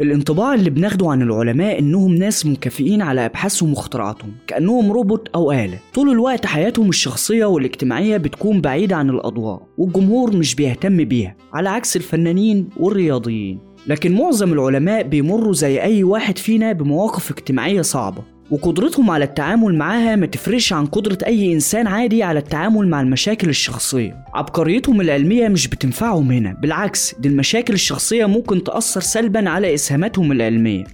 الانطباع اللي بناخده عن العلماء إنهم ناس منكفئين على أبحاثهم واختراعاتهم كأنهم روبوت أو آلة. طول الوقت حياتهم الشخصية والاجتماعية بتكون بعيدة عن الأضواء والجمهور مش بيهتم بيها على عكس الفنانين والرياضيين. لكن معظم العلماء بيمروا زي أي واحد فينا بمواقف اجتماعية صعبة. وقدرتهم على التعامل معاها ما تفرقش عن قدرة أي إنسان عادي على التعامل مع المشاكل الشخصية. عبقريتهم العلمية مش بتنفعهم هنا. بالعكس دي المشاكل الشخصية ممكن تأثر سلبا على إسهاماتهم العلمية.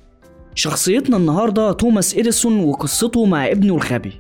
شخصيتنا النهاردة توماس إديسون وقصته مع ابنه الغبي.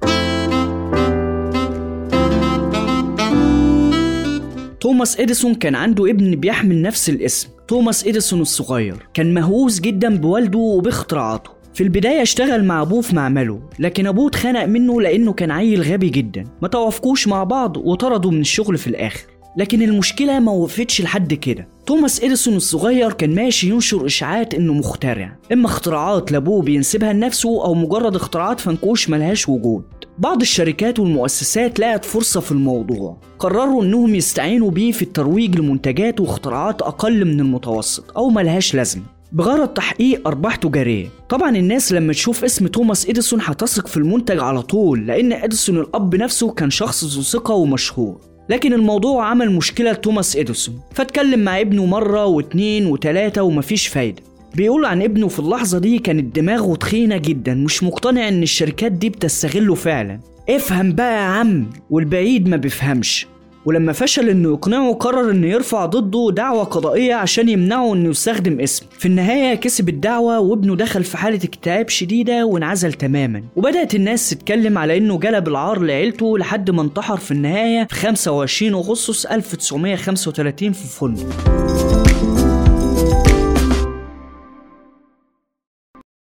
توماس إديسون كان عنده ابن بيحمل نفس الاسم توماس إديسون الصغير. كان مهووس جدا بوالده وباختراعاته. في البداية اشتغل مع أبوه في معمله لكن أبوه اتخنق منه لأنه كان عيل غبي جدا ما توافقوش مع بعض وطردوا من الشغل في الآخر. لكن المشكلة ما وقفتش لحد كده. توماس إديسون الصغير كان ماشي ينشر إشاعات إنه مخترع. إما اختراعات لأبوه بينسبها لنفسه أو مجرد اختراعات فنكوش ملهاش وجود. بعض الشركات والمؤسسات لقت فرصة في الموضوع. قرروا إنهم يستعينوا بيه في الترويج لمنتجات واختراعات أقل من المتوسط أو ملهاش لازمة. بغرض تحقيق أرباح تجارية. طبعا الناس لما تشوف اسم توماس إديسون هتثق في المنتج على طول لأن إديسون الأب نفسه كان شخص ذو ثقة ومشهور. لكن الموضوع عمل مشكلة لتوماس إديسون. فاتكلم مع ابنه مرة واتنين وتلاتة ومفيش فايدة. بيقول عن ابنه في اللحظة دي كانت دماغه تخينة جدا مش مقتنع إن الشركات دي بتستغله فعلا. افهم بقى يا عم والبعيد ما بيفهمش. ولما فشل انه يقنعه قرر انه يرفع ضده دعوة قضائية عشان يمنعه انه يستخدم اسمه في النهاية كسب الدعوة وابنه دخل في حالة اكتئاب شديدة وانعزل تماما. وبدأت الناس تتكلم على إنه جلب العار لعيلته لحد ما انتحر في النهاية في 25 أغسطس 1935 في فندق